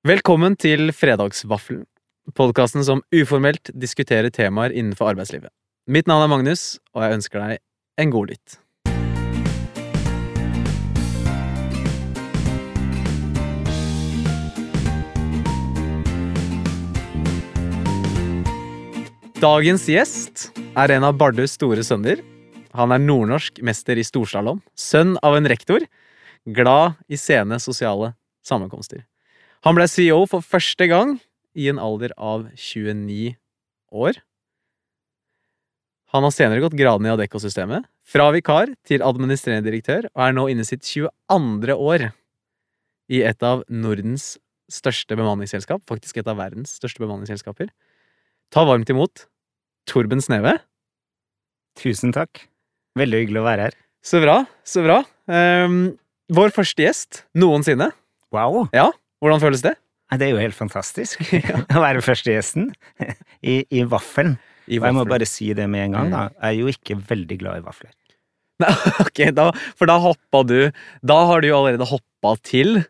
Velkommen til Fredagsvaffelen, podkasten som uformelt diskuterer temaer innenfor arbeidslivet. Mitt navn er Magnus, og jeg ønsker deg en god lytt. Dagens gjest er en av Bardus store sønner. Han er nordnorsk mester i storslalåm, sønn av en rektor, glad i sene sosiale sammenkomster. Han ble CEO for første gang i en alder av 29 år. Han har senere gått gradene i Adecco-systemet, fra vikar til administrerende direktør, og er nå inne sitt 22. år i et av Nordens største bemanningsselskap, faktisk et av verdens største bemanningsselskaper. Ta varmt imot Torben Sneve. Tusen takk. Veldig hyggelig å være her. Så bra, så bra. Um, vår første gjest noensinne. Wow! Ja, hvordan føles det? Det er jo helt fantastisk å være første gjesten i, i vaffelen. I Og jeg må bare si det med en gang, da. Jeg er jo ikke veldig glad i vafler. Nei, ok, da, for da hoppa du Da har du jo allerede hoppa til.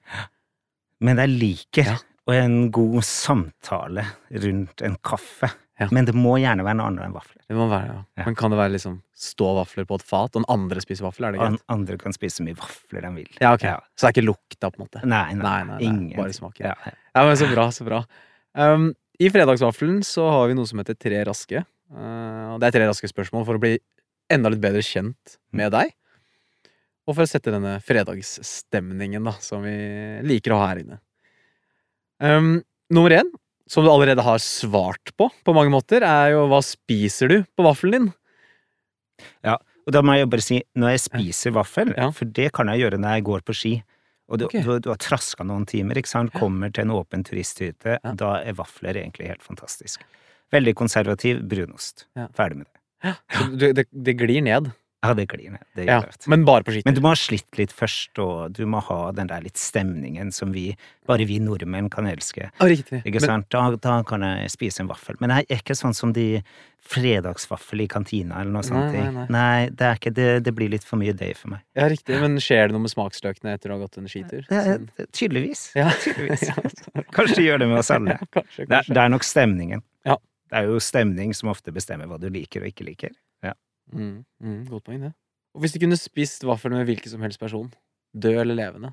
Men jeg liker Ja. og en god samtale rundt en kaffe. Ja. Men det må gjerne være noe annet enn vafler. Det må være, ja. Ja. Men kan det være liksom stå vafler på et fat, og den andre spiser vafler? Er det greit? Og den andre kan spise så mye vafler de vil. Ja, ok. Så det er ikke lukta, på en måte? Nei, nei, Nei, nei, nei, ingen. bare smaken. Ja. Ja, men Så bra, så bra. Um, I Fredagsvaffelen så har vi noe som heter Tre raske. Uh, det er tre raske spørsmål for å bli enda litt bedre kjent med deg. Og for å sette denne fredagsstemningen da, som vi liker å ha her inne. Um, nummer én, som du allerede har svart på på mange måter, er jo hva spiser du på vaffelen din? Ja, Og da må jeg bare si, når jeg spiser vaffel, Ja. for det kan jeg gjøre når jeg går på ski, og du, okay. du, du har traska noen timer, ikke sant, kommer til en åpen turisthytte, Ja. da er vafler egentlig helt fantastisk. Veldig konservativ brunost. Ja. Ferdig med det. Så det, det glir ned. Ja, det glir ned. Det Ja, men bare på skitur. Men du må ha slitt litt først, og du må ha den der litt stemningen som vi, bare vi nordmenn kan elske. Ah, riktig. Ikke Men. Da, da kan jeg spise en vaffel. Men det er ikke sånn som de fredagsvaffel i kantina eller noe sånt. Nei, nei, nei. nei det, er ikke, det, det blir litt for mye day for meg. ja, riktig. Men skjer det noe med smaksløkene etter å ha gått en skitur? Er, tydeligvis. Ja. tydeligvis. Kanskje det gjør det med oss alle. kanskje, kanskje, Det det er nok stemningen. Ja. Det er jo stemning som ofte bestemmer hva du liker og ikke liker. Mm, mm, godt poeng, det. Og hvis du kunne spist vaffel med hvilken som helst person, død eller levende,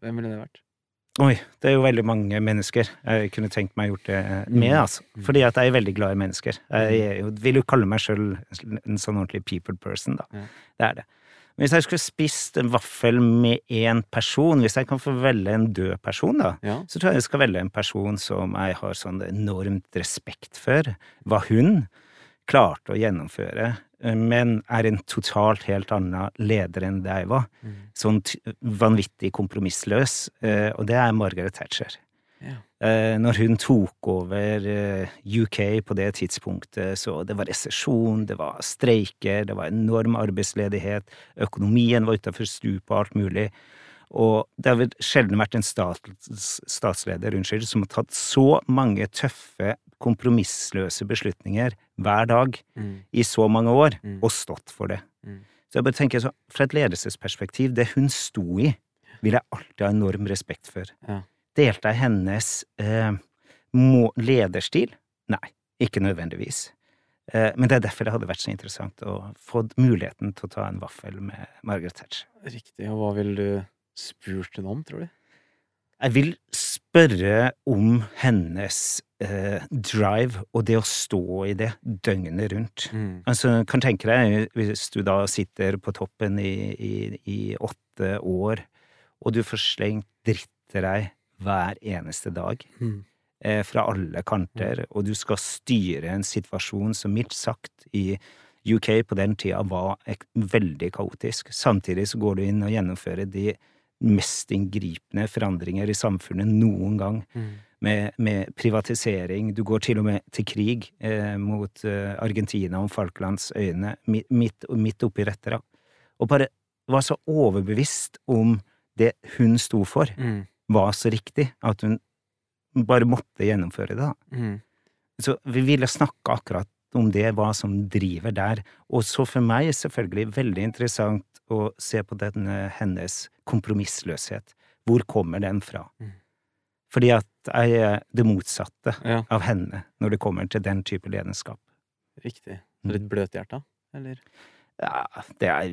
hvem ville det vært? Oi, det er jo veldig mange mennesker jeg kunne tenkt meg gjort det med, Mm. altså. Fordi at jeg er veldig glad i mennesker. Jeg er jo, vil jo kalle meg sjøl en sånn ordentlig people person, da. Ja. Det er det. Men hvis jeg skulle spist en vaffel med én person, hvis jeg kan få velge en død person, da, Ja. så tror jeg jeg skal velge en person som jeg har sånn enormt respekt for. Hva hun klarte å gjennomføre, men er en totalt helt annen leder enn det jeg var. Mm. Sånn vanvittig kompromissløs, eh, og det er Margaret Thatcher. Ja. Eh, Når hun tok over eh, UK på det tidspunktet, så det var resesjon, det var streiker, det var enorm arbeidsledighet, økonomien var utafor stupet og alt mulig. Og det har vel sjelden vært en stats, statsleder unnskyld, som har tatt så mange tøffe, kompromissløse beslutninger hver dag Mm. i så mange år, Mm. og stått for det. Mm. Så jeg bare tenker så, fra et ledelsesperspektiv, det hun sto i, vil jeg alltid ha enorm respekt for. Ja. Delte jeg hennes eh, lederstil? Nei, ikke nødvendigvis. Eh, men det er derfor det hadde vært så interessant å få muligheten til å ta en vaffel med Margaret Thatcher. Riktig. Og hva ville du spurt henne om, tror du? Jeg vil spørre om hennes eh, drive og det å stå i det døgnet rundt. Mm. Altså, kan tenke deg, hvis du da sitter på toppen i, i, i åtte år, og du får slengt dritt til deg hver eneste dag, Mm. eh, fra alle kanter, og du skal styre en situasjon som mildt sagt i UK på den tida var veldig kaotisk. Samtidig så går du inn og gjennomfører de mest inngripende forandringer i samfunnet noen gang Mm. Med, med privatisering. Du går til og med til krig eh, mot eh, Argentina om Falklandsøyene, midt, midt, oppi dette. da. Og bare var så overbevist om det hun sto for, Mm. var så riktig at hun bare måtte gjennomføre det. Mm. Så vi ville snakke akkurat om det, hva som driver der. Og så for meg selvfølgelig veldig interessant å se på denne hennes kompromissløshet. Hvor kommer den fra? Mm. Fordi at jeg er det motsatte Ja, av henne når det kommer til den type lederskap. riktig. Så litt bløthjerta, eller? Ja, det er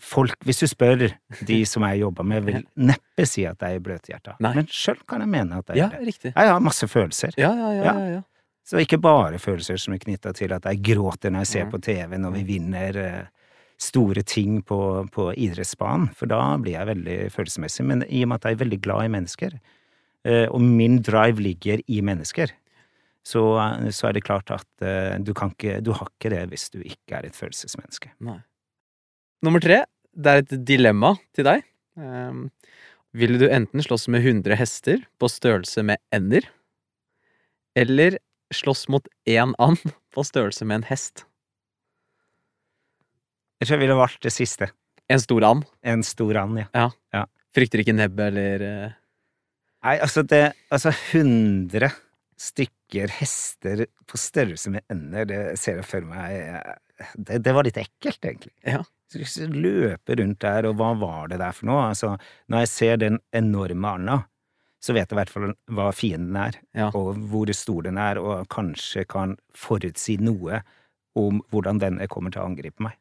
folk Hvis du spør de som jeg jobber med, vil neppe si at jeg er bløthjerta. Nei. Men sjøl kan jeg mene at jeg Ja, er det. riktig. Jeg har masse følelser. Ja, ja, ja. Ja. ja. Så ikke bare følelser som er knytta til at jeg gråter når jeg ser Mm. på TV når vi vinner eh, store ting på, på idrettsbanen, for da blir jeg veldig følelsesmessig. Men i og med at jeg er veldig glad i mennesker, og min drive ligger i mennesker, så, eh, så er det klart at eh, du kan ikke Du har ikke det hvis du ikke er et følelsesmenneske. Nei. Nummer tre, det er et dilemma til deg. Um, ville du enten slåss med 100 hester på størrelse med ender, eller slåss mot én and på størrelse med en hest? Jeg tror jeg ville valgt det siste. En stor and. En stor and, ja. Frykter ikke nebbet eller eh, Nei, altså det Altså, 100 stykker hester på størrelse med ender, det ser jeg for meg eh, Det, det var litt ekkelt, egentlig. Ja. Løper rundt der, og hva var det der for noe? Altså, når jeg ser den enorme anda, så vet jeg i hvert fall hva fienden er, Ja. og hvor stor den er, og kanskje kan forutsi noe om hvordan denne kommer til å angripe meg.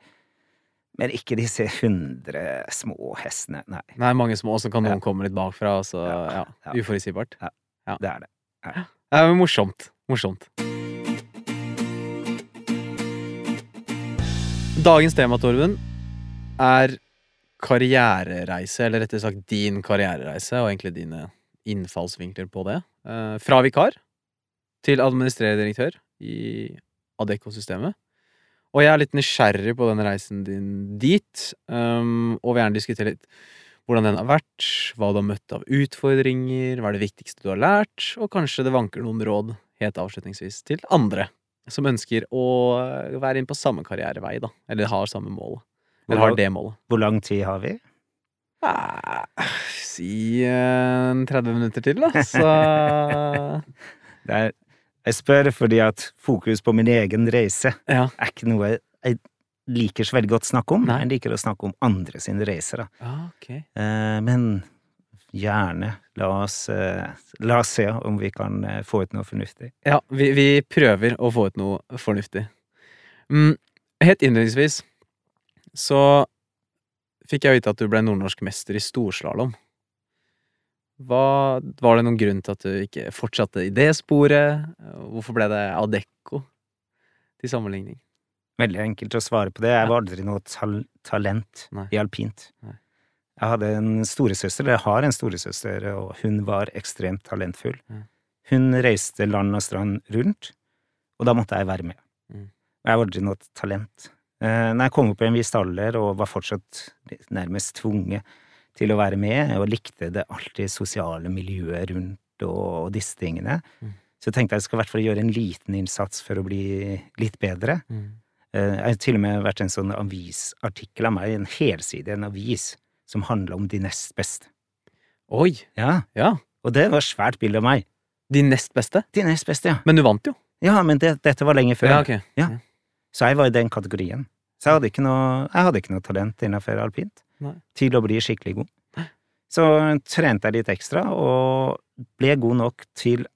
Men ikke disse hundre små hestene. Nei, Nei, mange små, så kan noen Ja. komme litt bakfra, og så Ja, ja, ja. uforutsigbart. det er det. Det er morsomt. Morsomt. Dagens tema, Torben, er karrierereise, eller rettere sagt din karrierereise, og egentlig dine innfallsvinkler på det. Eh, Fra vikar til administrerende direktør i Adecco-systemet. Og jeg er litt nysgjerrig på den reisen din dit, um, og vil gjerne diskutere litt hvordan den har vært, hva du har møtt av utfordringer, hva er det viktigste du har lært, og kanskje det vanker noen råd, helt avslutningsvis, til andre som ønsker å være inn på samme karrierevei, da, eller har samme mål. Eller har det målet. Hvor lang tid har vi? Eh, Si eh, 30 minutter til, da, så Det er, jeg spør fordi at fokus på min egen reise Ja. er ikke noe jeg liker så veldig godt å snakke om. Nei. Jeg liker å snakke om andre sine reiser, da. Ja, ok. Eh, men gjerne, la oss, eh, la oss se om vi kan eh, få ut noe fornuftig. Ja, vi, vi prøver å få ut noe fornuftig. Mm, helt innledningsvis så fikk jeg vite at du ble nordnorsk mester i storslalåm. Hva, var det noen grunn til at du ikke fortsatte i det sporet? Hvorfor ble det Adecco til sammenligning? Veldig enkelt å svare på det. Jeg var aldri noe tal talent Nei. i alpint. Nei. Jeg hadde en storesøster, eller jeg har en storesøster, og hun var ekstremt talentfull. Nei. Hun reiste land og strand rundt, og da måtte jeg være med. Mm. Jeg var aldri noe talent. Eh, når jeg kom opp i en viss alder og var fortsatt nærmest tvunget til å være med, og likte det alltid sosiale miljøet rundt og, og disse tingene, Mm. så tenkte jeg jeg skal i hvert fall gjøre en liten innsats for å bli litt bedre. Mm. Eh, Jeg har til og med vært en sånn avisartikkel av meg, en helside en avis, som handla om de nest beste. Oi! Ja, Ja. og det var svært bilde av meg. De nest beste? De nest beste, ja. Men du vant jo. Ja, men det, dette var lenge før. Ja, ok. Så jeg var i den kategorien. Så jeg hadde ikke noe, jeg hadde ikke noe talent innenfor alpint Nei. til å bli skikkelig god. Så trente jeg litt ekstra, og ble god nok til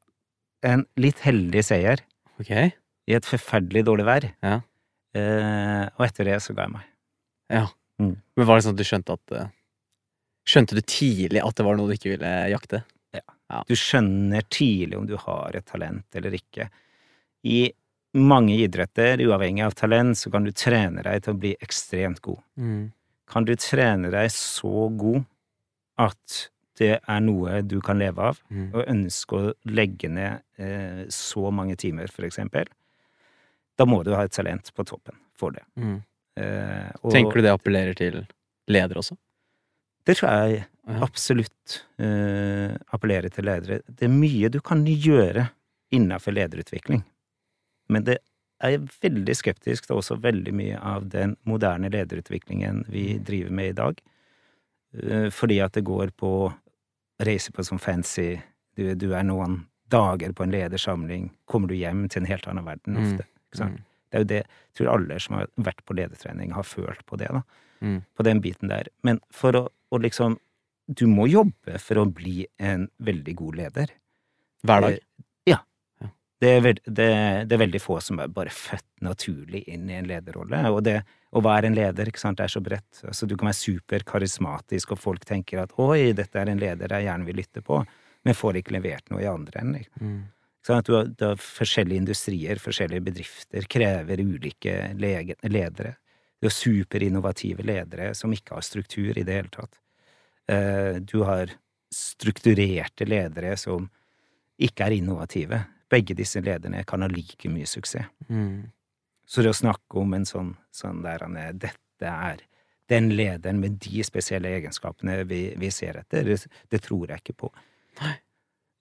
en litt heldig seier okay. i et forferdelig dårlig vær. Ja. Eh, og etter det så ga jeg meg. Ja. Mm. Men var det sånn at du skjønte at eh, Skjønte du tidlig at det var noe du ikke ville jakte? Ja Du skjønner tidlig om du har et talent eller ikke. I mange idretter, uavhengig av talent, så kan du trene deg til å bli ekstremt god. Mm. Kan du trene deg så god at det er noe du kan leve av, Mm. og ønske å legge ned eh, så mange timer, for eksempel, da må du ha et talent på toppen for det. Mm. Eh, og Tenker du det appellerer til ledere også? Det tror jeg absolutt eh, appellerer til ledere. Det er mye du kan gjøre innenfor lederutvikling, men det er veldig skeptisk til også veldig mye av den moderne lederutviklingen vi driver med i dag, eh, fordi at det går på å reise på sånn fancy du, du er noen dager på en ledersamling, kommer du hjem til en helt annen verden Mm. ofte. Mm. Det er jo det jeg tror alle som har vært på ledertrening, har følt på det, da Mm. på den biten der. Men for å, å liksom Du må jobbe for å bli en veldig god leder. Hver dag? Det er, veld, det, det er veldig få som er bare født naturlig inn i en lederrolle, og det å være en leder, ikke sant, det er så bredt. Altså, du kan være superkarismatisk, og folk tenker at oi, dette er en leder jeg gjerne vil lytte på, men får ikke levert noe i andre enden. Mm. Sånn at du har, du har forskjellige industrier, forskjellige bedrifter, krever ulike lege, ledere. Du har superinnovative ledere som ikke har struktur i det hele tatt. Eh, Du har strukturerte ledere som ikke er innovative. Begge disse lederne kan ha like mye suksess. Mm. Så det å snakke om en sånn, sånn der han er, dette er den lederen med de spesielle egenskapene vi, vi ser etter, det, det tror jeg ikke på. Nei.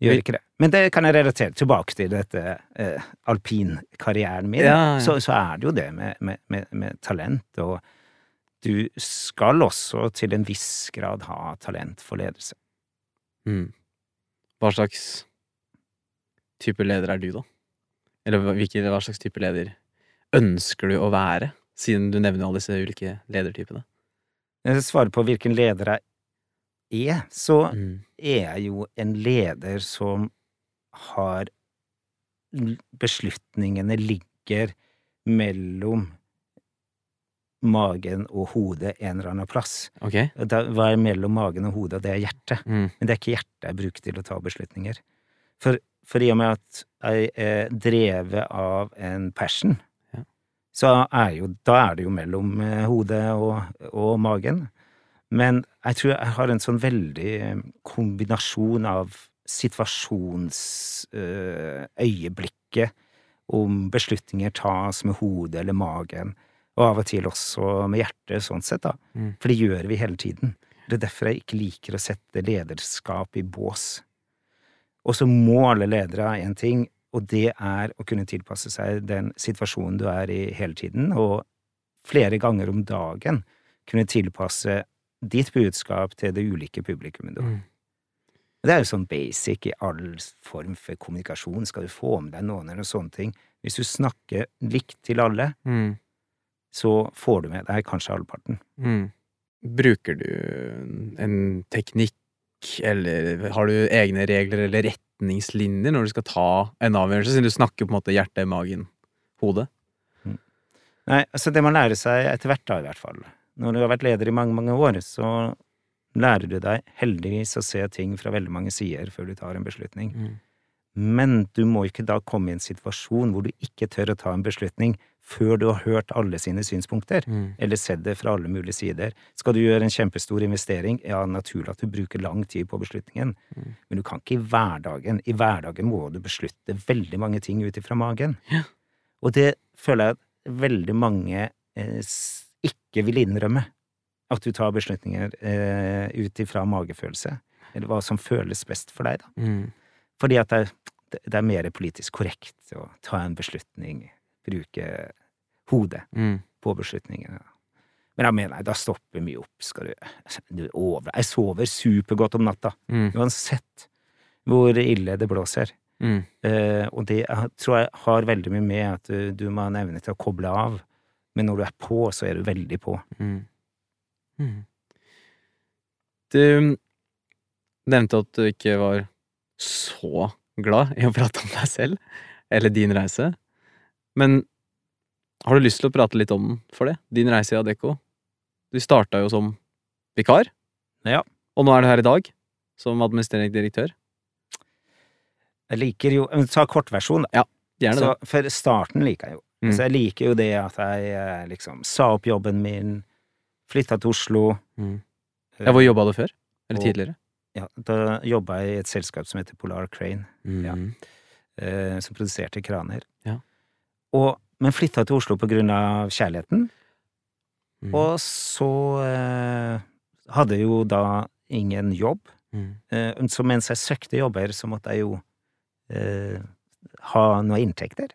Gjør ikke det. Men det kan jeg relatere tilbake til dette eh, alpinkarrieren min. Ja, ja. Så, så er det jo det med, med, med, med talent, og du skal også til en viss grad ha talent for ledelse. Mm. Hva slags type leder er du, da? Eller hva- slags type leder ønsker du å være, siden du nevner alle disse ulike ledertypene? Når jeg svarer på hvilken leder jeg er, så Mm. er jeg jo en leder som har Beslutningene ligger mellom magen og hodet en eller annen plass. Okay. Det, hva er mellom magen og hodet? Det er hjertet. Mm. Men det er ikke hjertet jeg bruker til å ta beslutninger. For, for i og med at jeg er drevet av en passion, Ja. så er jo, da er det jo mellom eh, hodet og, og magen. Men jeg tror jeg har en sånn veldig eh, kombinasjon av situasjonsøyeblikket, om beslutninger tas med hodet eller magen, og av og til også med hjertet, sånn sett, da. Mm. For det gjør vi hele tiden. Det er derfor jeg ikke liker å sette lederskap i bås. Og så må alle ledere én ting, og det er å kunne tilpasse seg den situasjonen du er i hele tiden, og flere ganger om dagen kunne tilpasse ditt budskap til det ulike publikummet du har. Mm. Det er jo sånn basic i all form for kommunikasjon. Skal du få med deg noen eller sånne ting Hvis du snakker likt til alle, Mm. så får du med deg kanskje halvparten. Mm. Bruker du en teknikk, eller har du egne regler eller retningslinjer når du skal ta en avgjørelse, siden du snakker på en måte hjerte, magen, hodet? Nei, altså det man lærer seg etter hvert, da, i hvert fall. Når du har vært leder i mange, mange år, så lærer du deg heldigvis å se ting fra veldig mange sider før du tar en beslutning. Mm. Men du må ikke da komme i en situasjon hvor du ikke tør å ta en beslutning før du har hørt alle sine synspunkter, Mm. eller sett det fra alle mulige sider. Skal du gjøre en kjempestor investering, ja, naturlig at du bruker lang tid på beslutningen, Mm. men du kan ikke i hverdagen. I hverdagen må du beslutte veldig mange ting ut ifra magen. Ja. Og det føler jeg at veldig mange eh, ikke vil innrømme. At du tar beslutninger eh, ut ifra magefølelse, eller hva som føles best for deg, da. Mm. Fordi at det, er- det er mer politisk korrekt å ta en beslutning, bruke hodet Mm. på beslutningene. Men da mener da stopper mye opp, skal du, du over... Jeg sover supergodt om natta, Mm. uansett hvor ille det blåser. Mm. Uh, og det jeg tror jeg har veldig mye med at du, du må ha en evne til å koble av, men når du er på, så er du veldig på. Mm. Mm. Du nevnte at du ikke var så glad i å prate om deg selv, eller din reise. Men har du lyst til å prate litt om for det? Din reise i Adecco? Du starta jo som vikar, Ja. og nå er du her i dag, som administrerende direktør. Jeg liker jo Ta kortversjon, da. Gjerne Så, det. for starten liker jeg jo. Mm. Så jeg liker jo det at jeg eh, liksom sa opp jobben min, flytta til Oslo. Mm. Ja, hvor jobba du før? Eller Og- tidligere? Ja, da jobba jeg i et selskap som heter Polar Crane, Ja. Mm. eh, som produserte kraner. Ja. Og, men flytta til Oslo på grunn av kjærligheten. Mm. Og så eh, hadde jeg jo da ingen jobb. Mm. Eh, så mens jeg søkte jobber, så måtte jeg jo eh, ha noen inntekter.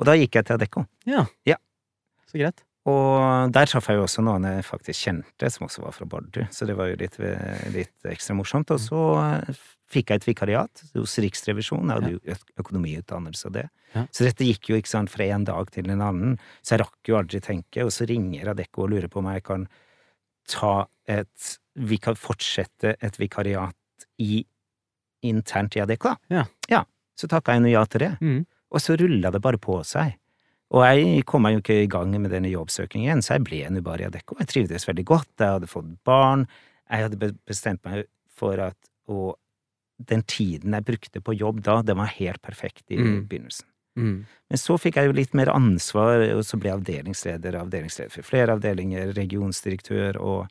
Og da gikk jeg til Adecco. Ja. Ja. Så greit. Og der traff jeg jo også noen jeg faktisk kjente, som også var fra Bardu, så det var jo litt, litt ekstra morsomt. Og så eh, fikk jeg et vikariat hos Riksrevisjonen, jeg hadde jo økonomiutdannelse og det. Ja. Så dette gikk jo ikke sant fra en dag til en annen, så jeg rakk jo aldri tenke, og så ringer Adecco og lurer på om jeg kan ta et Vi kan fortsette et vikariat i internt i Adecco, da. Ja. ja. Så takka jeg nå ja til det. Mm. Og så rulla det bare på seg. Og jeg kom meg jo ikke i gang med denne jobbsøkingen, så jeg ble nå bare i Adecco. Jeg trivdes veldig godt, jeg hadde fått barn, jeg hadde bestemt meg for at Og den tiden jeg brukte på jobb da, den var helt perfekt i Mm. begynnelsen. Mm. Men så fikk jeg jo litt mer ansvar, og så ble jeg avdelingsleder, avdelingsleder for flere avdelinger, regionsdirektør og,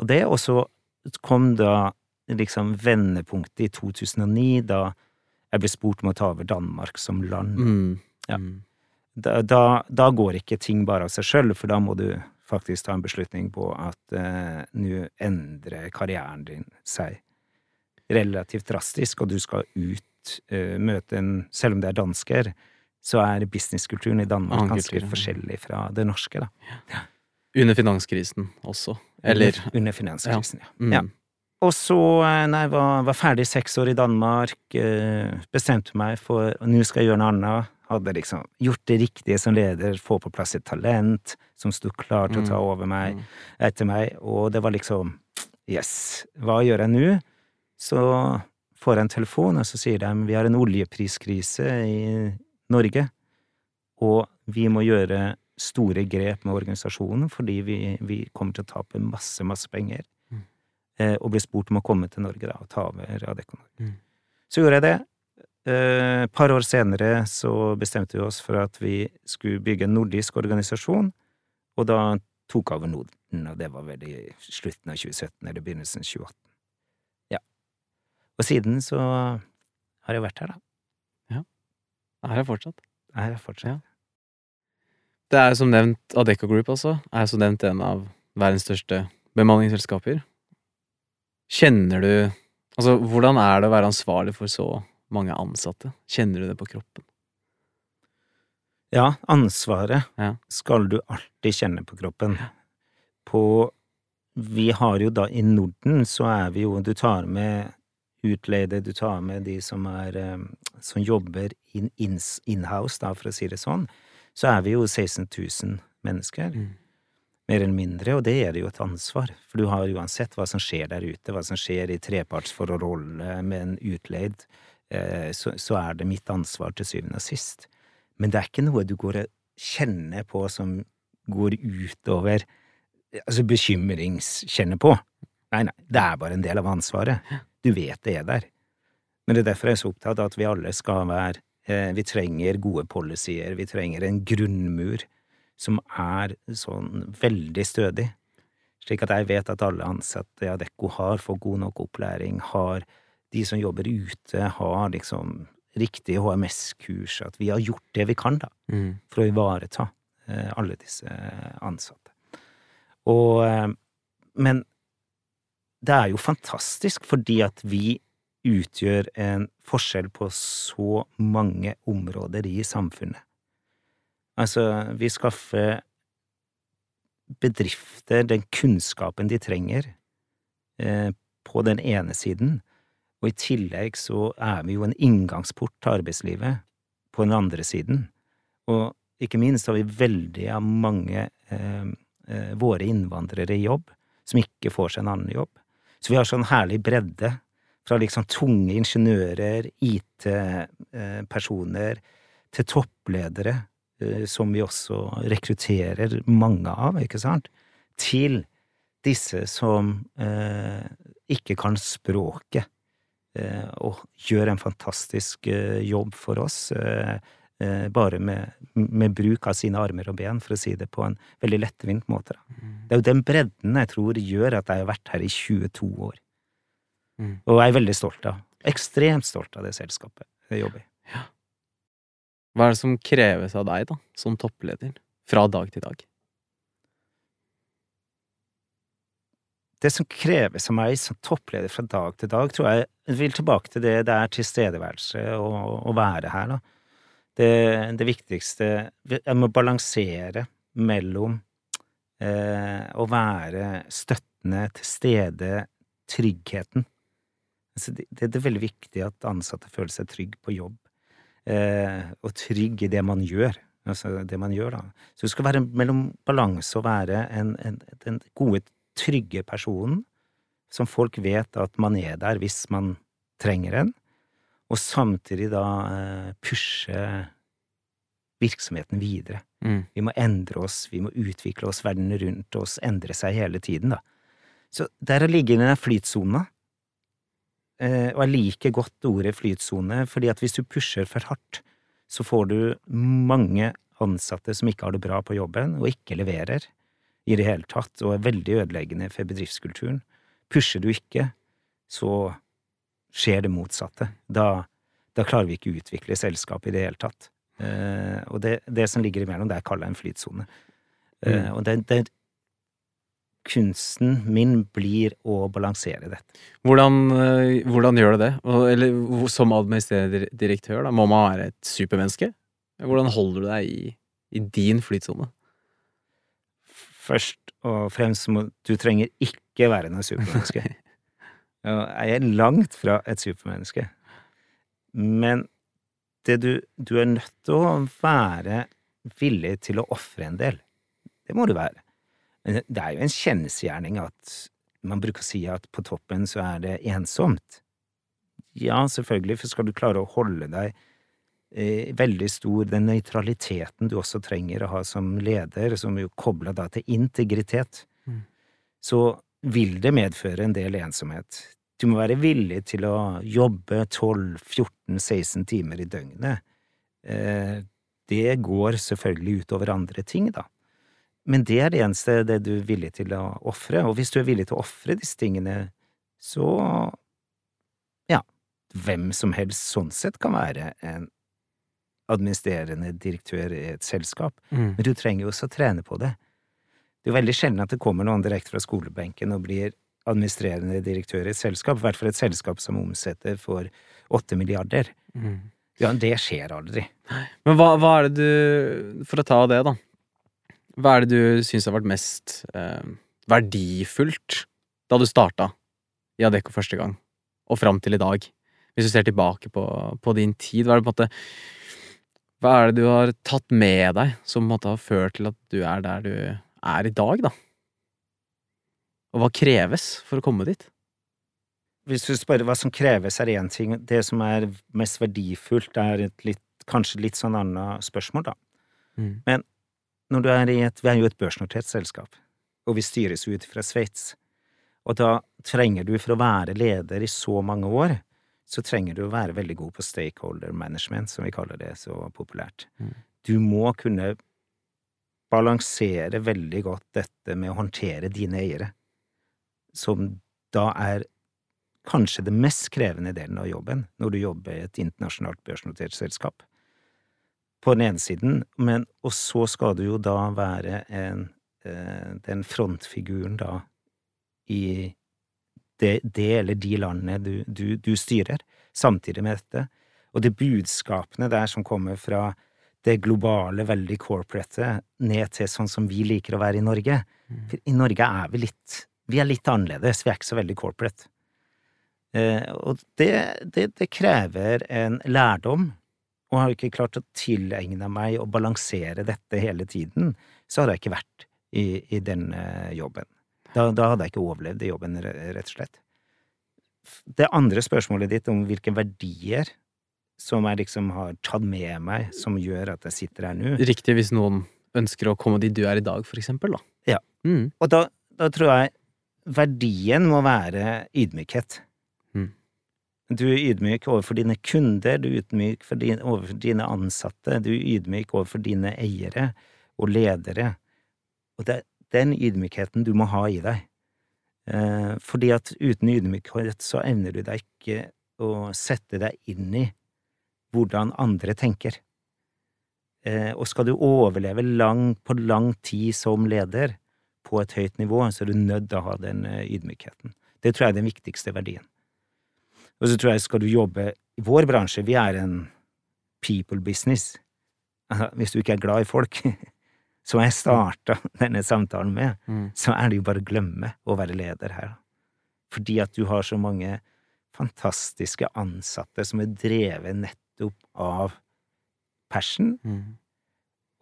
og det. Og så kom da liksom vendepunktet i 2009, da jeg ble spurt om å ta over Danmark som land. Mm. Ja. Mm. Da, da, da går ikke ting bare av seg sjøl, for da må du faktisk ta en beslutning på at eh, nå endrer karrieren din seg relativt drastisk, og du skal ut, uh, møte en Selv om det er dansker, så er businesskulturen i Danmark Annen ganske kultur, ja. forskjellig fra det norske, da. Under finanskrisen også. Eller Under, under finanskrisen, ja. mm. Ja. Og så, eh, jeg var, var ferdig seks år i Danmark, uh, bestemte meg for nå skal jeg gjøre noe annet. Hadde liksom gjort det riktige som leder, få på plass et talent som sto klar til å ta Mm. over meg, Mm. etter meg, og det var liksom Yes, hva gjør jeg nå? Så får jeg en telefon, og så sier de vi har en oljepriskrise i Norge, og vi må gjøre store grep med organisasjonen fordi vi, vi kommer til å tape masse, masse penger. Mm. Eh, og ble spurt om å komme til Norge da, og ta over Adecco Norge. Mm. Så gjorde jeg det. Eh, par år senere så bestemte vi oss for at vi skulle bygge en nordisk organisasjon, og da tok over Norden, og det var vel i slutten av 2017 eller begynnelsen av 2018. Og siden så har jeg vært her, da. Ja. er jeg fortsatt. Er her fortsatt. Ja. Det er som nevnt Adecco Group, altså. Er som nevnt en av verdens største bemanningsselskaper. Kjenner du Altså, hvordan er det å være ansvarlig for så mange ansatte? Kjenner du det på kroppen? Ja, ansvaret Ja. skal du alltid kjenne på kroppen. På Vi har jo da i Norden, så er vi jo Du tar med utleide, du tar med de som er eh, Som jobber in, in-house, da, for å si det sånn. Så er vi jo 16 000 mennesker, Mm. mer eller mindre, og det er det jo et ansvar. For du har uansett hva som skjer der ute, hva som skjer i trepartsforholdet med en utleid, eh, så, så er det mitt ansvar til syvende og sist. Men det er ikke noe du går og kjenner på som går utover Altså bekymringskjenner på. Nei, nei, det er bare en del av ansvaret. Du vet det er der. Men det er derfor jeg er så opptatt av at vi alle skal være eh, Vi trenger gode policyer, vi trenger en grunnmur som er sånn veldig stødig, slik at jeg vet at alle ansatte i Adecco har fått god nok opplæring, har de som jobber ute, har liksom riktig HMS-kurs, at vi har gjort det vi kan, da, Mm. for å ivareta eh, alle disse ansatte. Og eh, Men det er jo fantastisk fordi at vi utgjør en forskjell på så mange områder i samfunnet. Altså, vi skaffer bedrifter den kunnskapen de trenger, eh, på den ene siden, og i tillegg så er vi jo en inngangsport til arbeidslivet på den andre siden. Og ikke minst har vi veldig mange eh, eh, våre innvandrere i jobb som ikke får seg en annen jobb. Så vi har sånn herlig bredde, fra liksom tunge ingeniører, IT-personer, til toppledere, eh, som vi også rekrutterer mange av, ikke sant, til disse som eh, ikke kan språket, eh, og gjør en fantastisk eh, jobb for oss, eh, eh, bare med, med bruk av sine armer og ben, for å si det på en veldig lettvint måte. Da. Det er jo den bredden jeg tror gjør at jeg har vært her i 22 år. Mm. Og jeg er veldig stolt av. Ekstremt stolt av det selskapet jeg jobber i. Hva er det som kreves av deg, da, som toppleder, fra dag til dag? Det som kreves av meg som toppleder fra dag til dag, tror jeg vil tilbake til det det er tilstedeværelse og å være her, da. Det, det viktigste Jeg må balansere mellom eh, å være støttende, til stede, tryggheten. Altså, det, det er veldig viktig at ansatte føler seg trygg på jobb, eh, og trygg i det man gjør. Altså det man gjør, da. Så du skal være mellom balanse og være en, en, den gode, trygge personen som folk vet at man er der hvis man trenger en, og samtidig da eh, pushe virksomheten videre. Mm. Vi må endre oss, vi må utvikle oss, verden rundt oss endrer seg hele tiden, da. Så der ligger den flytsona. Eh, og jeg liker godt ordet flytsone, fordi at hvis du pusher for hardt, så får du mange ansatte som ikke har det bra på jobben, og ikke leverer i det hele tatt, og er veldig ødeleggende for bedriftskulturen. Pusher du ikke, så skjer det motsatte. Da, da klarer vi ikke å utvikle selskapet i det hele tatt. Uh, og det, det som ligger imellom, det er kalla en flytsone. Uh, Mm. og det, det Kunsten min blir å balansere dette. Hvordan, eh, hvordan gjør du det? Eller som administrerende direktør, da, må man være et supermenneske? Hvordan holder du deg i, i din flytsone? Først og fremst må du trenger ikke være noe supermenneske. Jeg er langt fra et supermenneske. Men det du, du er nødt til å være villig til å ofre en del. Det må du være. Men det er jo en kjensgjerning at man bruker å si at på toppen så er det ensomt. Ja, selvfølgelig, for skal du klare å holde deg eh, veldig stor, den nøytraliteten du også trenger å ha som leder, som jo kobler da til integritet, Mm. så vil det medføre en del ensomhet. Du må være villig til å jobbe 12-14-16 timer i døgnet. Eh, det går selvfølgelig utover andre ting, da. Men det er det eneste det du er villig til å ofre, og hvis du er villig til å ofre disse tingene, så ja, hvem som helst sånn sett kan være en administrerende direktør i et selskap, Mm. men du trenger jo også å trene på det. Det er jo veldig sjelden at det kommer noen direkte fra skolebenken og blir administrerende direktør i et selskap, i hvert fall et selskap som omsetter for åtte milliarder. Mm. Ja, det skjer aldri. Men hva, hva er det du For å ta det, da. Hva er det du syns har vært mest eh, verdifullt da du starta i Adecco første gang, og fram til i dag? Hvis du ser tilbake på, på din tid, hva er det på en måte Hva er det du har tatt med deg som har ført til at du er der du er i dag, da? Og hva kreves for å komme dit? Hvis du spør hva som kreves, er én ting. Det som er mest verdifullt, er et litt, kanskje litt sånn annet spørsmål, da. Mm. Når du er i et Vi er jo et børsnotert selskap, og vi styres ut fra Sveits. Og da trenger du, for å være leder i så mange år, så trenger du å være veldig god på stakeholder management, som vi kaller det så populært. Mm. Du må kunne balansere veldig godt dette med å håndtere dine eiere, som da er kanskje det mest krevende delen av jobben når du jobber i et internasjonalt børsnotert selskap. På den ene siden, men og så skal du jo da være en, eh, den frontfiguren da i det, det eller de landene du, du, du styrer, samtidig med dette. Og de budskapene der som kommer fra det globale, veldig corporate, ned til sånn som vi liker å være i Norge. For i Norge er vi litt Vi er litt annerledes, vi er ikke så veldig corporate. Eh, og det, det, det krever en lærdom, og har jeg ikke klart å tilegne meg og balansere dette hele tiden, så hadde jeg ikke vært i, i denne jobben. Da, da hadde jeg ikke overlevd i jobben, rett og slett. Det andre spørsmålet ditt om hvilke verdier som jeg liksom har tatt med meg, som gjør at jeg sitter her nå, Riktig hvis noen ønsker å komme dit du er i dag, for eksempel, da. Ja. Mm. Og da, da tror jeg verdien må være ydmykhet. Mm. Du er ydmyk overfor dine kunder, du er ydmyk for din, overfor dine ansatte, du er ydmyk overfor dine eiere og ledere. Og det er den ydmykheten du må ha i deg. Eh, fordi at uten ydmykhet så evner du deg ikke å sette deg inn i hvordan andre tenker. Eh, og skal du overleve lang, på lang tid som leder, på et høyt nivå, så er du nødt til å ha den eh, ydmykheten. Det tror jeg er den viktigste verdien. Og så tror jeg skal du jobbe i vår bransje, vi er en people business. Hvis du ikke er glad i folk, som jeg starta denne samtalen med, Mm. så er det jo bare å glemme å være leder her. Fordi at du har så mange fantastiske ansatte som er drevet nettopp av passion, Mm.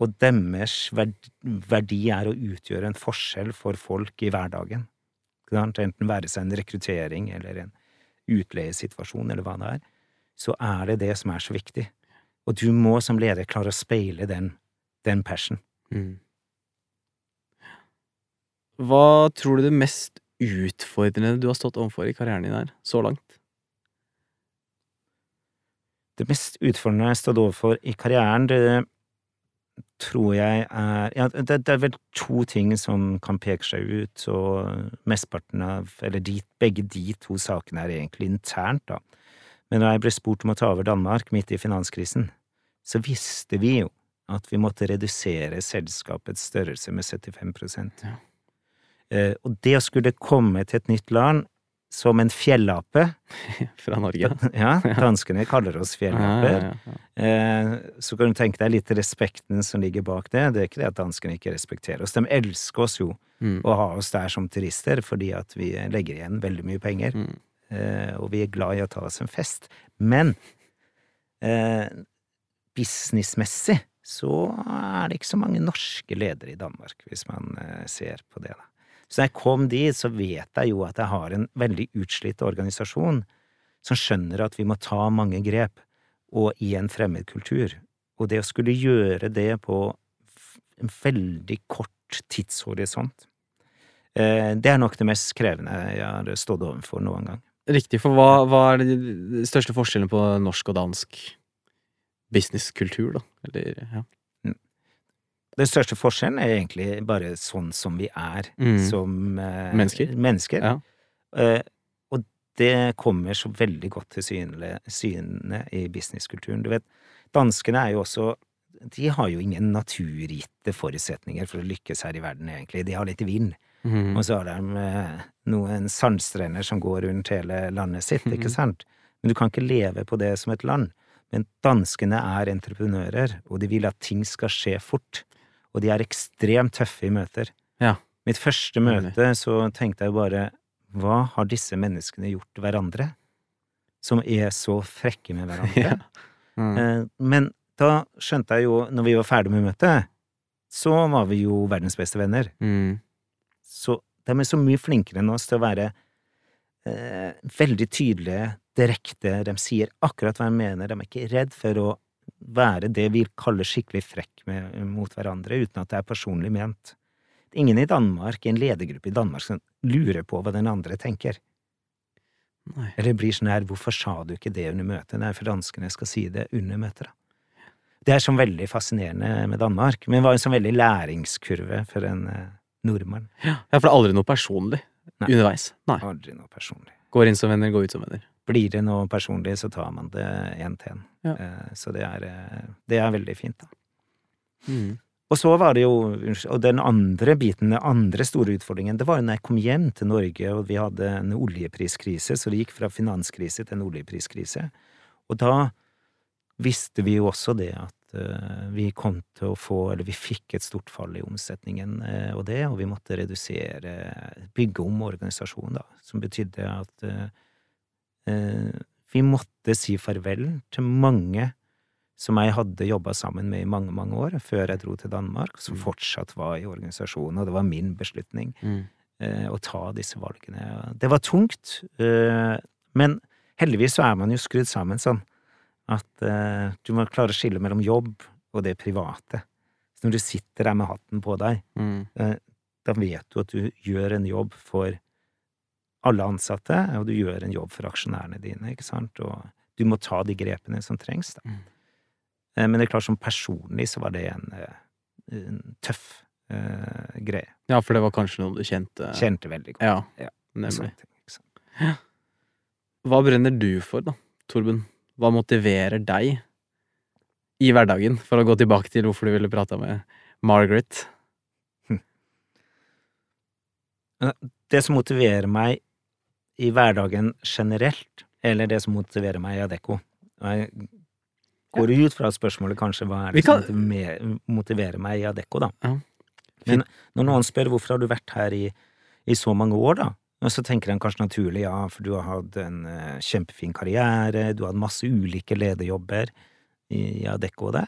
og deres verdi er å utgjøre en forskjell for folk i hverdagen. Enten være seg en rekruttering eller en utleiesituasjon eller hva det er. så er det det som er så viktig. Og du må som leder klare å speile den, den passion. Mm. Hva tror du det mest utfordrende du har stått overfor i karrieren din her, så langt? Det mest utfordrende jeg har stått overfor i karrieren, det tror jeg er Ja, det, det er vel to ting som kan peke seg ut, og mesteparten av Eller de, begge de to sakene er egentlig internt, da. Men da jeg ble spurt om å ta over Danmark midt i finanskrisen, så visste vi jo at vi måtte redusere selskapets størrelse med 75 Ja. Eh, Og det å skulle komme til et nytt land som en fjellape Fra Norge? Ja, danskene kaller oss fjellaper. ja, ja. ja, Så kan du tenke deg litt respekten som ligger bak det. Det er ikke det at danskene ikke respekterer oss. De elsker oss jo Mm. å ha oss der som turister, fordi at vi legger igjen veldig mye penger. Mm. Eh, Og vi er glad i å ta oss en fest. Men eh, businessmessig så er det ikke så mange norske ledere i Danmark, hvis man eh, ser på det. da. Så da jeg kom dit, så vet jeg jo at jeg har en veldig utslitt organisasjon som skjønner at vi må ta mange grep, og i en fremmed kultur. Og det å skulle gjøre det på en veldig kort tidshorisont, eh, det er nok det mest krevende jeg har stått overfor noen gang. Riktig, for hva, hva er de største forskjellene på norsk og dansk businesskultur, da? Eller, ja. Den største forskjellen er egentlig bare sånn som vi er Mm. som eh, Mennesker. mennesker. Ja. Eh, og det kommer så veldig godt til syne, syne i businesskulturen. Du vet, danskene er jo også De har jo ingen naturgitte forutsetninger for å lykkes her i verden, egentlig. De har litt vind, Mm. og så har de eh, noen sandstrender som går rundt hele landet sitt, ikke Mhm. sant? Men du kan ikke leve på det som et land. Men danskene er entreprenører, og de vil at ting skal skje fort. Og de er ekstremt tøffe i møter. Ja. Mitt første møte så tenkte jeg bare hva har disse menneskene gjort hverandre? Som er så frekke med hverandre. Ja. Mm. Eh, Men da skjønte jeg jo, når vi var ferdig med møtet, så var vi jo verdens beste venner. Mm. Så de er så mye flinkere enn oss til å være eh, veldig tydelige, direkte. De sier akkurat hva de mener. De er ikke redd for å være det vi kaller skikkelig frekk med, mot hverandre, uten at det er personlig ment. Ingen i Danmark, i en ledergruppe i Danmark, som lurer på hva den andre tenker. Nei. Eller blir sånn her, hvorfor sa du ikke det under møtet? Nei, for danskene skal si det under møtet, da. Det er sånn veldig fascinerende med Danmark, men det var en sånn veldig læringskurve for en eh, nordmann. Ja, for det er aldri noe personlig Nei. underveis. Nei. Aldri noe personlig. Går inn som venner, går ut som venner. Blir det noe personlig, så tar man det én til én. Ja. Eh, Så det er, eh, det er veldig fint, da. Mm. Og så var det jo, og den andre biten, den andre store utfordringen, det var jo når jeg kom hjem til Norge og vi hadde en oljepriskrise, så det gikk fra finanskrise til en oljepriskrise. Og da visste vi jo også det at eh, vi kom til å få, eller vi fikk et stort fall i omsetningen eh, og det, og vi måtte redusere, bygge om organisasjonen, da, som betydde at vi måtte si farvel til mange som jeg hadde jobba sammen med i mange, mange år, før jeg dro til Danmark, som Mm. fortsatt var i organisasjonen, og det var min beslutning Mm. eh, å ta disse valgene. Det var tungt, eh, men heldigvis så er man jo skrudd sammen sånn at eh, du må klare å skille mellom jobb og det private. Så når du sitter der med hatten på deg, Mm. eh, da vet du at du gjør en jobb for alle ansatte, og du gjør en jobb for aksjonærene dine, ikke sant, og du må ta de grepene som trengs, da. Mm. Eh, Men det er klart, som personlig så var det en, eh, en tøff uh, greie. Ja, for det var kanskje noe du kjente Kjente veldig godt. Ja, Ja. nemlig. ting. Hva brenner du for, da, Torben? Hva motiverer deg i hverdagen, for å gå tilbake til hvorfor du ville prate med Margaret? Det som motiverer meg i hverdagen generelt, eller det som motiverer meg i Adecco Jeg går ut fra spørsmålet kanskje hva er det som kan- motiverer- motiverer meg i Adecco, da. Ja. Men når noen spør hvorfor har du vært her i, i så mange år, da, og så tenker en kanskje naturlig ja, for du har hatt en uh, kjempefin karriere, du har hatt masse ulike lederjobber i, i Adecco og det,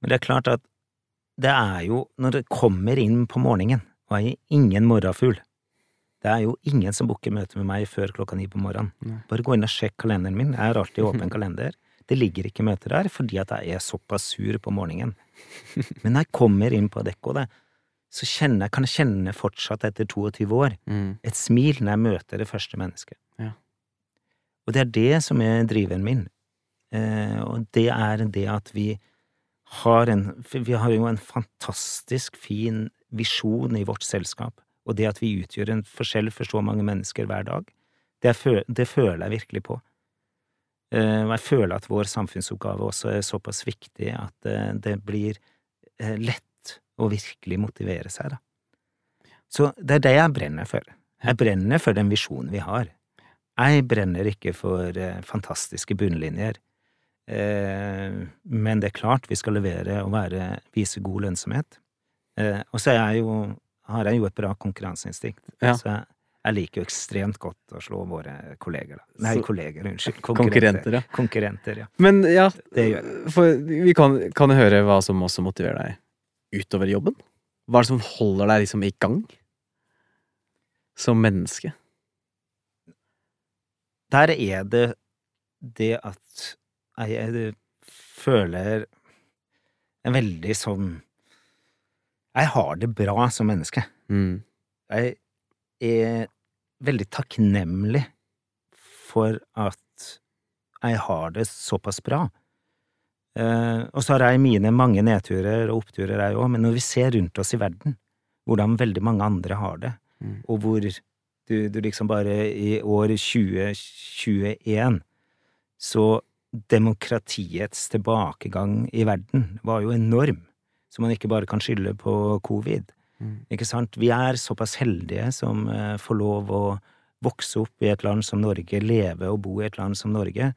men det er klart at det er jo når det kommer inn på morgenen, og jeg er ingen morgenfugl, Det er jo ingen som booker møte med meg før klokka ni på morgenen. Nei. Bare gå inn og sjekk kalenderen min. Jeg har alltid åpen kalender. Det ligger ikke møter der fordi at jeg er såpass sur på morgenen. Men når jeg kommer inn på Adecco, så kjenner, jeg- kan jeg kjenne fortsatt etter 22 år Mm. et smil når jeg møter det første mennesket. Ja. Og det er det som er driveren min. Eh, og det er det at vi har en Vi har jo en fantastisk fin visjon i vårt selskap, og det at vi utgjør en forskjell for så mange mennesker hver dag, det, er, det føler jeg virkelig på. Eh, og jeg føler at vår samfunnsoppgave også er såpass viktig at eh, det blir eh, lett å virkelig motivere seg, da. Så det er det jeg brenner for. Jeg brenner for den visjonen vi har. Jeg brenner ikke for fantastiske bunnlinjer. Men det er klart vi skal levere og være, vise god lønnsomhet. Og så er jeg jo, har jeg jo et bra konkurranseinstinkt. Ja. Så jeg, jeg liker jo ekstremt godt å slå våre kolleger, da. Nei, Så- kolleger, unnskyld. Konkurrenter, ja. Konkurrenter, ja. Men ja, for vi kan, kan høre hva som også motiverer deg utover jobben. Hva er det som holder deg liksom i gang? Som menneske. Der er det det at jeg, jeg føler en veldig sånn Jeg har det bra som menneske. Mm. Jeg er veldig takknemlig for at jeg har det såpass bra. Eh, og så har jeg mine mange nedturer og oppturer, jeg òg, men når vi ser rundt oss i verden, hvordan veldig mange andre har det, Mm. og hvor du, du liksom bare i år 2021 så demokratiets tilbakegang i verden var jo enorm, så man ikke bare kan skylde på covid. Mm. Ikke sant? Vi er såpass heldige som eh, får lov å vokse opp i et land som Norge, leve og bo i et land som Norge,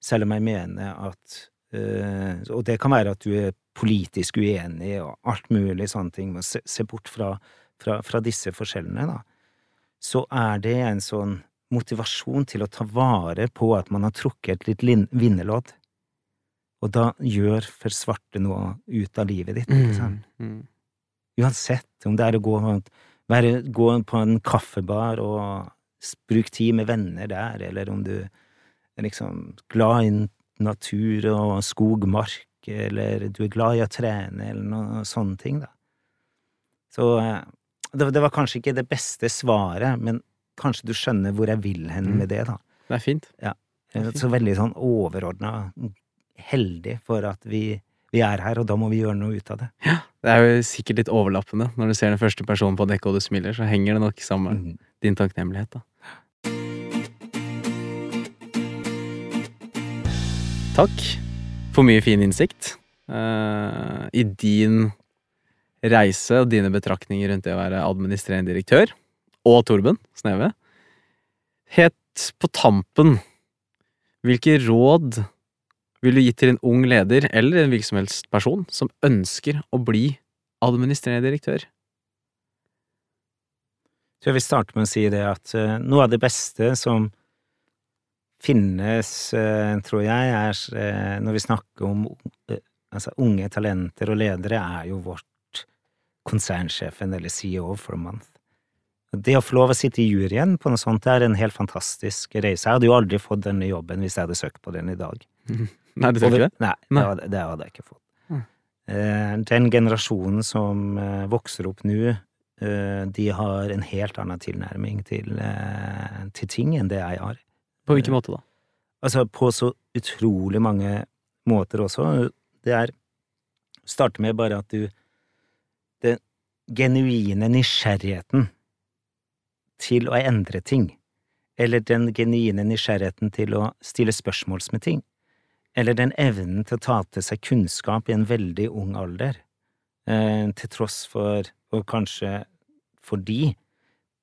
selv om jeg mener at eh, Og det kan være at du er politisk uenig og alt mulig sånne ting, men se, se bort fra, fra, fra disse forskjellene, da. Så er det en sånn motivasjon til å ta vare på at man har trukket et litt vinnerlodd. Og da gjør for svarte noe ut av livet ditt, sant? Mm. Uansett om det er å gå, være, gå på en kaffebar og bruke tid med venner der, eller om du er liksom glad i natur og skog, mark, eller du er glad i å trene, eller noe sånne ting, da. Så eh, det, det var kanskje ikke det beste svaret, men kanskje du skjønner hvor jeg vil hen Mm. med det, da. Det er fint. Eh, Så veldig sånn overordna heldig for at vi, vi er her, og da må vi gjøre noe ut av det. Ja, Det er jo sikkert litt overlappende. Når du ser den første personen på dekket og du smiler, så henger det nok sammen Mm. din takknemlighet, da. Takk for mye fin innsikt uh, i din reise og dine betraktninger rundt det å være administrerende direktør, og Torben Sneve. Helt på tampen, hvilke råd vil du gi til en ung leder eller en virksomhetsperson som ønsker å bli administrerende direktør? Så jeg vil starte med å si det at eh, noe av det beste som finnes, eh, tror jeg, er eh, når vi snakker om altså unge talenter og ledere, er jo vårt konsernsjefen eller CEO for a month. Det å få lov å sitte i juryen på noe sånt er en helt fantastisk reise. Jeg hadde jo aldri fått denne jobben hvis jeg hadde søkt på den i dag. Nei, du tenker det? Nei, Nei. Det, hadde, det hadde jeg ikke fått. Mm. Eh, Den generasjonen som eh, vokser opp nå, eh, de har en helt annen tilnærming til, eh, til ting enn det jeg har. På hvilken måte da? Altså på så utrolig mange måter også. Det er Starte med bare at du Den genuine nysgjerrigheten til å endre ting, eller den genuine nysgjerrigheten til å stille spørsmåls med ting, eller den evnen til å ta til seg kunnskap i en veldig ung alder, eh, til tross for, og kanskje fordi,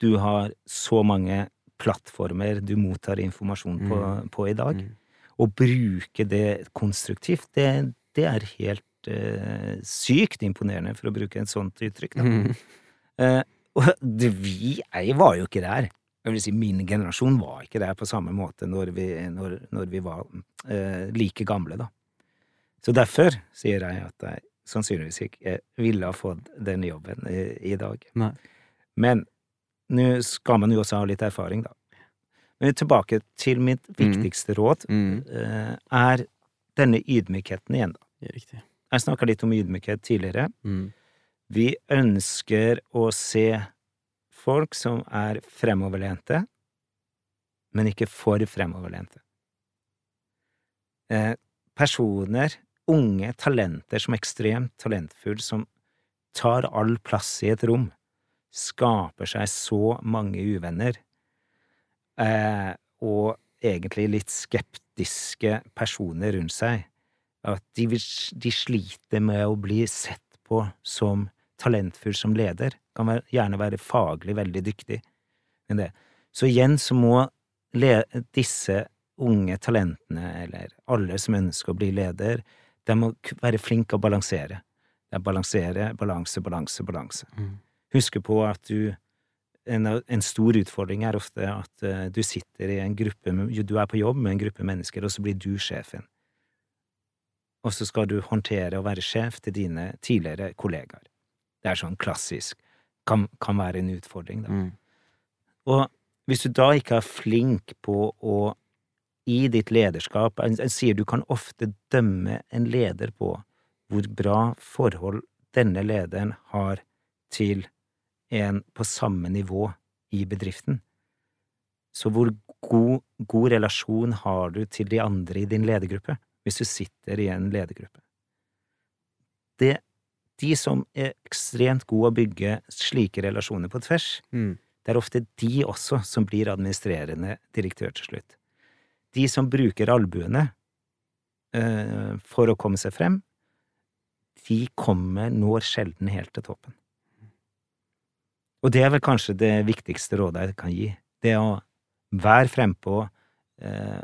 du har så mange plattformer du mottar informasjon på, Mm. på i dag. Mm. Å bruke det konstruktivt, det, det er helt uh, sykt imponerende, for å bruke et sånt uttrykk. Da. Mm. Uh, og vi, jeg var jo ikke der. Jeg vil si, min generasjon var ikke der på samme måte når vi, når, når vi var eh, like gamle, da. Så derfor sier jeg at jeg sannsynligvis ikke ville ha fått den jobben i, i dag. Nei. Men Nå skal man jo også ha litt erfaring, da. Men tilbake til mitt viktigste råd, Mm. eh, er denne ydmykheten igjen, da. Riktig. Jeg snakka litt om ydmykhet tidligere. Mm. Vi ønsker å se folk som er fremoverlente, men ikke for fremoverlente. Eh, personer, unge talenter som er ekstremt talentfulle, som tar all plass i et rom, skaper seg så mange uvenner, eh, og egentlig litt skeptiske personer rundt seg, at de, sliter med å bli sett på som talentfull som leder, kan være, gjerne være faglig veldig dyktig, men det. Så igjen så må disse unge talentene, eller alle som ønsker å bli leder, de må være flinke å balansere. Det er balansere, balanse, balanse, balanse. Mm. Huske på at du en, en stor utfordring er ofte at eh, du sitter i en gruppe Du er på jobb med en gruppe mennesker, og så blir du sjefen. Og så skal du håndtere å være sjef til dine tidligere kollegaer. Det er sånn klassisk. Kan, kan være en utfordring, da. Mm. Og hvis du da ikke er flink på å i ditt lederskap En en sier du kan ofte dømme en leder på hvor bra forhold denne lederen har til en på samme nivå i bedriften. Så hvor god, god relasjon har du til de andre i din ledergruppe, hvis du sitter i en ledergruppe? Det, de som er ekstremt gode å bygge slike relasjoner på tvers, Mm. det er ofte de også som blir administrerende direktør til slutt. De som bruker albuene uh, for å komme seg frem, de kommer, når sjelden helt til toppen. Og det er vel kanskje det viktigste rådet jeg kan gi. Det å være frempå, eh,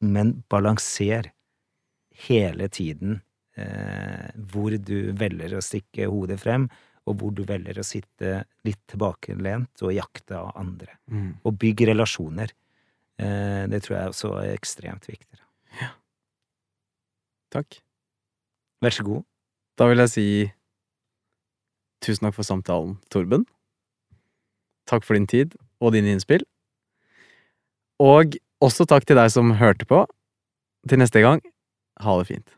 men balansere hele tiden eh, hvor du velger å stikke hodet frem, og hvor du velger å sitte litt tilbakelent og jakte av andre. Mm. Og bygge relasjoner. Eh, det tror jeg også er ekstremt viktig. Takk. Vær så god. Da vil jeg si tusen takk for samtalen, Torben. Takk for din tid og dine innspill. Og også takk til deg som hørte på. Til neste gang, ha det fint.